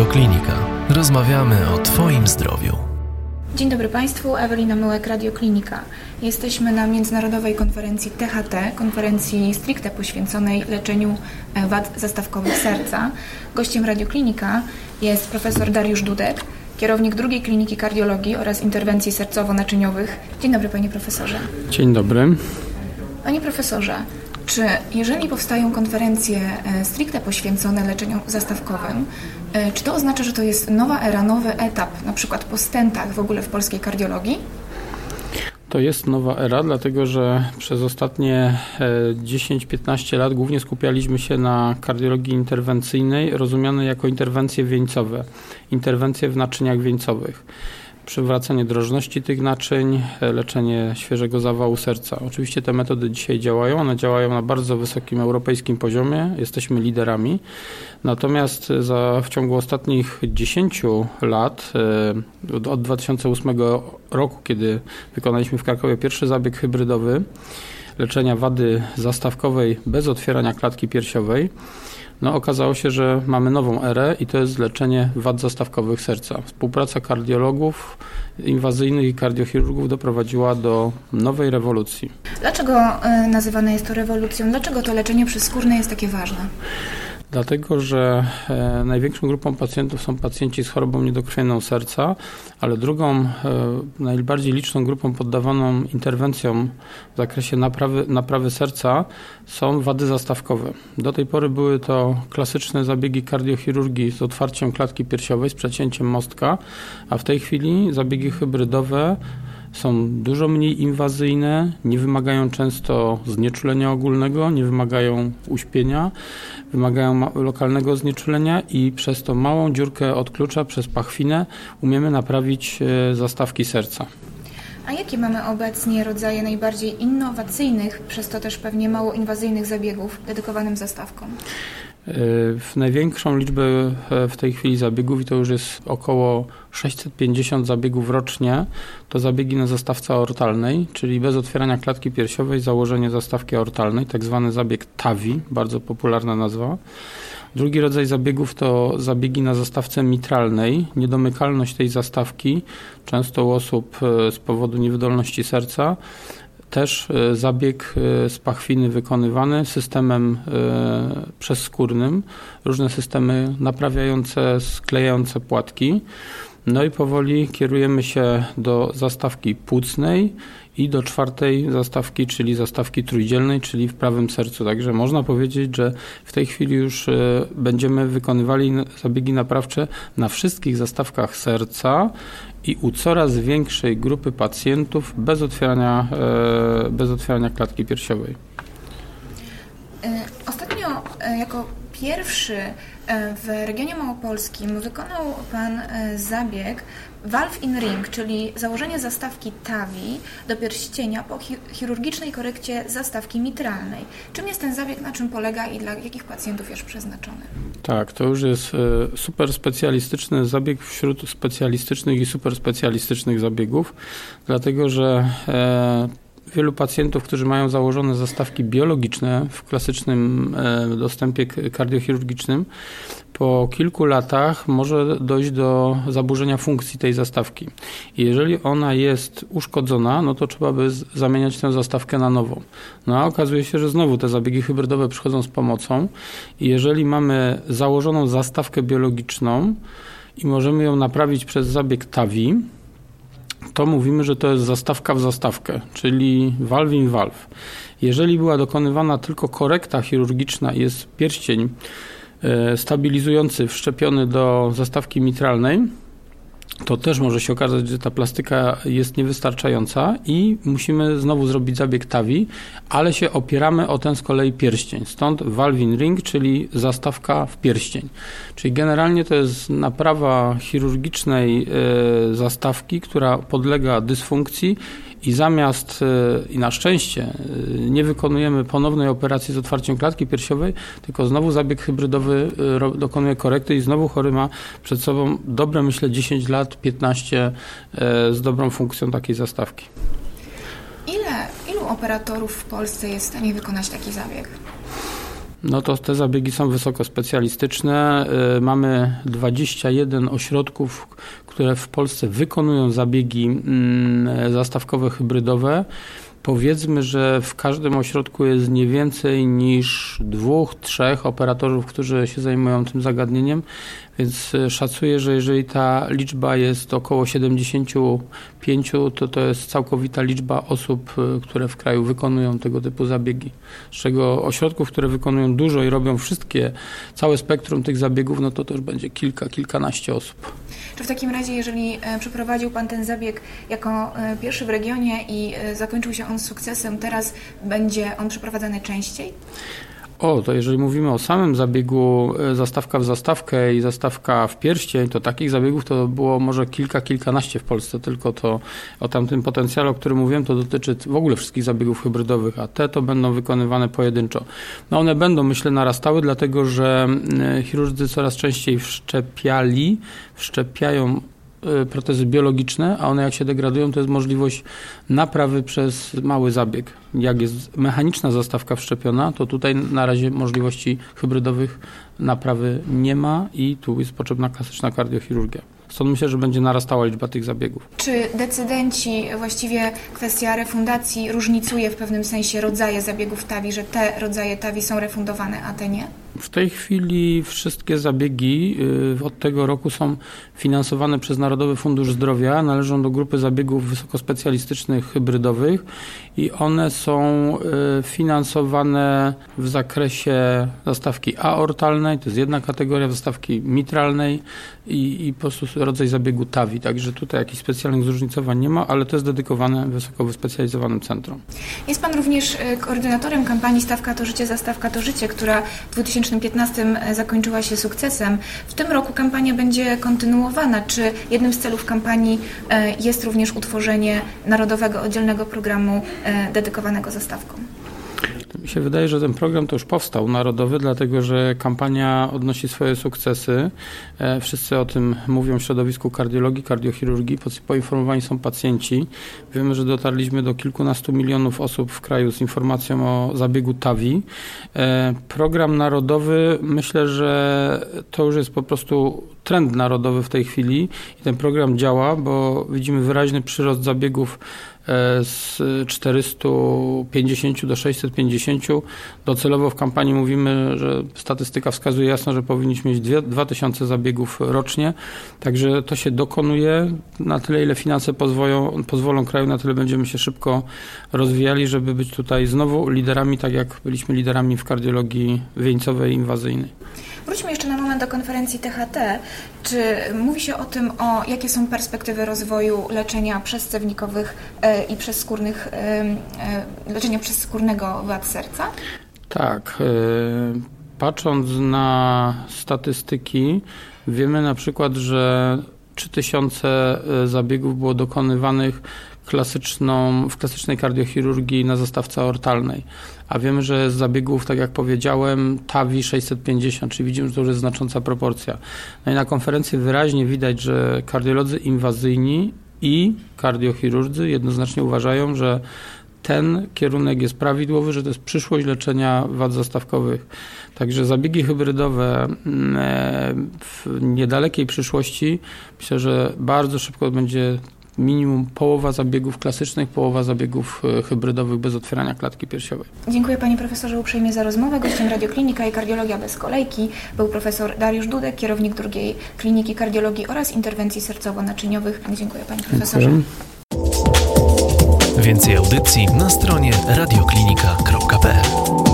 Radioklinika. Rozmawiamy o Twoim zdrowiu. Dzień dobry Państwu, Ewelina Myłek, Radioklinika. Jesteśmy na międzynarodowej konferencji THT, konferencji stricte poświęconej leczeniu e, wad zastawkowych serca. Gościem Radioklinika jest profesor Dariusz Dudek, kierownik drugiej kliniki kardiologii oraz interwencji sercowo-naczyniowych. Dzień dobry Panie Profesorze. Dzień dobry. Panie Profesorze, czy jeżeli powstają konferencje e, stricte poświęcone leczeniu zastawkowym, e, czy to oznacza, że to jest nowa era, nowy etap, na przykład po stentach w ogóle w polskiej kardiologii? To jest nowa era, dlatego że przez ostatnie 10-15 e, lat głównie skupialiśmy się na kardiologii interwencyjnej, rozumianej jako interwencje wieńcowe, interwencje w naczyniach wieńcowych przywracanie drożności tych naczyń, leczenie świeżego zawału serca. Oczywiście te metody dzisiaj działają, one działają na bardzo wysokim europejskim poziomie, jesteśmy liderami. Natomiast za, w ciągu ostatnich 10 lat, e, od 2008 roku, kiedy wykonaliśmy w Krakowie pierwszy zabieg hybrydowy leczenia wady zastawkowej bez otwierania klatki piersiowej, no, okazało się, że mamy nową erę i to jest leczenie wad zastawkowych serca. Współpraca kardiologów inwazyjnych i kardiochirurgów doprowadziła do nowej rewolucji. Dlaczego e, nazywane jest to rewolucją? Dlaczego to leczenie przezskórne jest takie ważne? Dlatego, że e, największą grupą pacjentów są pacjenci z chorobą niedokrwienną serca, ale drugą, e, najbardziej liczną grupą poddawaną interwencjom w zakresie naprawy, naprawy serca są wady zastawkowe. Do tej pory były to klasyczne zabiegi kardiochirurgii z otwarciem klatki piersiowej, z przecięciem mostka, a w tej chwili zabiegi hybrydowe są dużo mniej inwazyjne, nie wymagają często znieczulenia ogólnego, nie wymagają uśpienia, wymagają lokalnego znieczulenia i przez tą małą dziurkę od klucza, przez pachwinę umiemy naprawić e, zastawki serca. A jakie mamy obecnie rodzaje najbardziej innowacyjnych, przez to też pewnie mało inwazyjnych zabiegów dedykowanym zastawkom? W największą liczbę e, w tej chwili zabiegów, i to już jest około 650 zabiegów rocznie, to zabiegi na zastawce aortalnej, czyli bez otwierania klatki piersiowej, założenie zastawki aortalnej, tak zwany zabieg TAVI, bardzo popularna nazwa. Drugi rodzaj zabiegów to zabiegi na zastawce mitralnej. Niedomykalność tej zastawki, często u osób e, z powodu niewydolności serca, też e, zabieg e, z pachwiny wykonywany systemem e, przezskórnym, różne systemy naprawiające, sklejające płatki. No i powoli kierujemy się do zastawki płucnej i do czwartej zastawki, czyli zastawki trójdzielnej, czyli w prawym sercu. Także można powiedzieć, że w tej chwili już będziemy wykonywali zabiegi naprawcze na wszystkich zastawkach serca i u coraz większej grupy pacjentów bez otwierania, e, bez otwierania klatki piersiowej. E, ostatnio e, jako pierwszy w regionie małopolskim wykonał Pan zabieg Valve in Ring, czyli założenie zastawki TAVI do pierścienia po chirurgicznej korekcie zastawki mitralnej. Czym jest ten zabieg, na czym polega i dla jakich pacjentów jest przeznaczony? Tak, to już jest e, super specjalistyczny zabieg wśród specjalistycznych i super specjalistycznych zabiegów, dlatego że e, wielu pacjentów, którzy mają założone zastawki biologiczne w klasycznym e, dostępie kardiochirurgicznym, po kilku latach może dojść do zaburzenia funkcji tej zastawki. I jeżeli ona jest uszkodzona, no to trzeba by zamieniać tę zastawkę na nową. No a okazuje się, że znowu te zabiegi hybrydowe przychodzą z pomocą i jeżeli mamy założoną zastawkę biologiczną i możemy ją naprawić przez zabieg TAVI, to mówimy, że to jest zastawka w zastawkę, czyli valve in valve. Jeżeli była dokonywana tylko korekta chirurgiczna jest pierścień e, stabilizujący wszczepiony do zastawki mitralnej, to też może się okazać, że ta plastyka jest niewystarczająca i musimy znowu zrobić zabieg TAVI, ale się opieramy o ten z kolei pierścień. Stąd valve ring, czyli zastawka w pierścień. Czyli generalnie to jest naprawa chirurgicznej e, zastawki, która podlega dysfunkcji i zamiast, e, i na szczęście, e, nie wykonujemy ponownej operacji z otwarciem klatki piersiowej, tylko znowu zabieg hybrydowy dokonuje korekty i znowu chory ma przed sobą dobre, myślę, 10 lat, 15 z dobrą funkcją takiej zastawki. Ile, ilu operatorów w Polsce jest w stanie wykonać taki zabieg? No to te zabiegi są wysoko specjalistyczne. Y, mamy 21 ośrodków, które w Polsce wykonują zabiegi mm, zastawkowe hybrydowe. Powiedzmy, że w każdym ośrodku jest nie więcej niż dwóch, trzech operatorów, którzy się zajmują tym zagadnieniem, więc e, szacuję, że jeżeli ta liczba jest około 75, to to jest całkowita liczba osób, e, które w kraju wykonują tego typu zabiegi. Z czego ośrodków, które wykonują dużo i robią wszystkie, całe spektrum tych zabiegów, no to też będzie kilka, kilkanaście osób. Czy w takim razie, jeżeli e, przeprowadził Pan ten zabieg jako pierwszy w regionie i zakończył się on sukcesem, teraz będzie on przeprowadzany częściej? O, to jeżeli mówimy o samym zabiegu e, zastawka w zastawkę i zastawka w pierścień, to takich zabiegów to było może kilka, kilkanaście w Polsce, tylko to o tamtym potencjale, o którym mówiłem, to dotyczy w ogóle wszystkich zabiegów hybrydowych, a te to będą wykonywane pojedynczo. No one będą, myślę, narastały, dlatego że e, chirurdzy coraz częściej wszczepiali, wszczepiają protezy biologiczne, a one jak się degradują, to jest możliwość naprawy przez mały zabieg. Jak jest mechaniczna zastawka wszczepiona, to tutaj na razie możliwości hybrydowych naprawy nie ma i tu jest potrzebna klasyczna kardiochirurgia. Stąd myślę, że będzie narastała liczba tych zabiegów. Czy decydenci, właściwie kwestia refundacji różnicuje w pewnym sensie rodzaje zabiegów TAVI, że te rodzaje TAVI są refundowane, a te nie? W tej chwili wszystkie zabiegi y, od tego roku są finansowane przez Narodowy Fundusz Zdrowia, należą do grupy zabiegów wysokospecjalistycznych hybrydowych i one są y, finansowane w zakresie zastawki aortalnej, to jest jedna kategoria, zastawki mitralnej i, i po prostu rodzaj zabiegu TAVI, także tutaj jakichś specjalnych zróżnicowań nie ma, ale to jest dedykowane wysoko wyspecjalizowanym centrum. Jest Pan również y, koordynatorem kampanii Stawka to Życie, Zastawka to Życie, która w 2015 zakończyła się sukcesem. W tym roku kampania będzie kontynuowana. Czy jednym z celów kampanii y, jest również utworzenie Narodowego Oddzielnego Programu y, dedykowanego zastawkom? Się wydaje, że ten program to już powstał narodowy, dlatego że kampania odnosi swoje sukcesy. E, wszyscy o tym mówią w środowisku kardiologii, kardiochirurgii. Poinformowani są pacjenci. Wiemy, że dotarliśmy do kilkunastu milionów osób w kraju z informacją o zabiegu TAVI. E, program narodowy, myślę, że to już jest po prostu trend narodowy w tej chwili i ten program działa, bo widzimy wyraźny przyrost zabiegów E, z 450 do 650. Docelowo w kampanii mówimy, że statystyka wskazuje jasno, że powinniśmy mieć 2000 zabiegów rocznie. Także to się dokonuje. Na tyle, ile finanse pozwolą, pozwolą kraju, na tyle będziemy się szybko rozwijali, żeby być tutaj znowu liderami, tak jak byliśmy liderami w kardiologii wieńcowej inwazyjnej. Do konferencji THT. Czy mówi się o tym, o jakie są perspektywy rozwoju leczenia przezcewnikowych e, i przezskórnych, e, e, leczenia przezskórnego wad serca? Tak. Patrząc na statystyki, wiemy na przykład, że 3000 zabiegów było dokonywanych klasyczną, w klasycznej kardiochirurgii na zastawce ortalnej. A wiemy, że z zabiegów, tak jak powiedziałem, TAVI 650, czyli widzimy, że to już jest znacząca proporcja. No i na konferencji wyraźnie widać, że kardiolodzy inwazyjni i kardiochirurdzy jednoznacznie uważają, że ten kierunek jest prawidłowy, że to jest przyszłość leczenia wad zastawkowych. Także zabiegi hybrydowe mm, e, w niedalekiej przyszłości myślę, że bardzo szybko będzie minimum połowa zabiegów klasycznych, połowa zabiegów e, hybrydowych bez otwierania klatki piersiowej. Dziękuję Panie Profesorze uprzejmie za rozmowę. Gościem Radioklinika i Kardiologia bez kolejki był profesor Dariusz Dudek, kierownik drugiej Kliniki Kardiologii oraz Interwencji Sercowo-Naczyniowych. Dziękuję Panie Profesorze. Dziękuję. Więcej audycji na stronie radioklinika.pl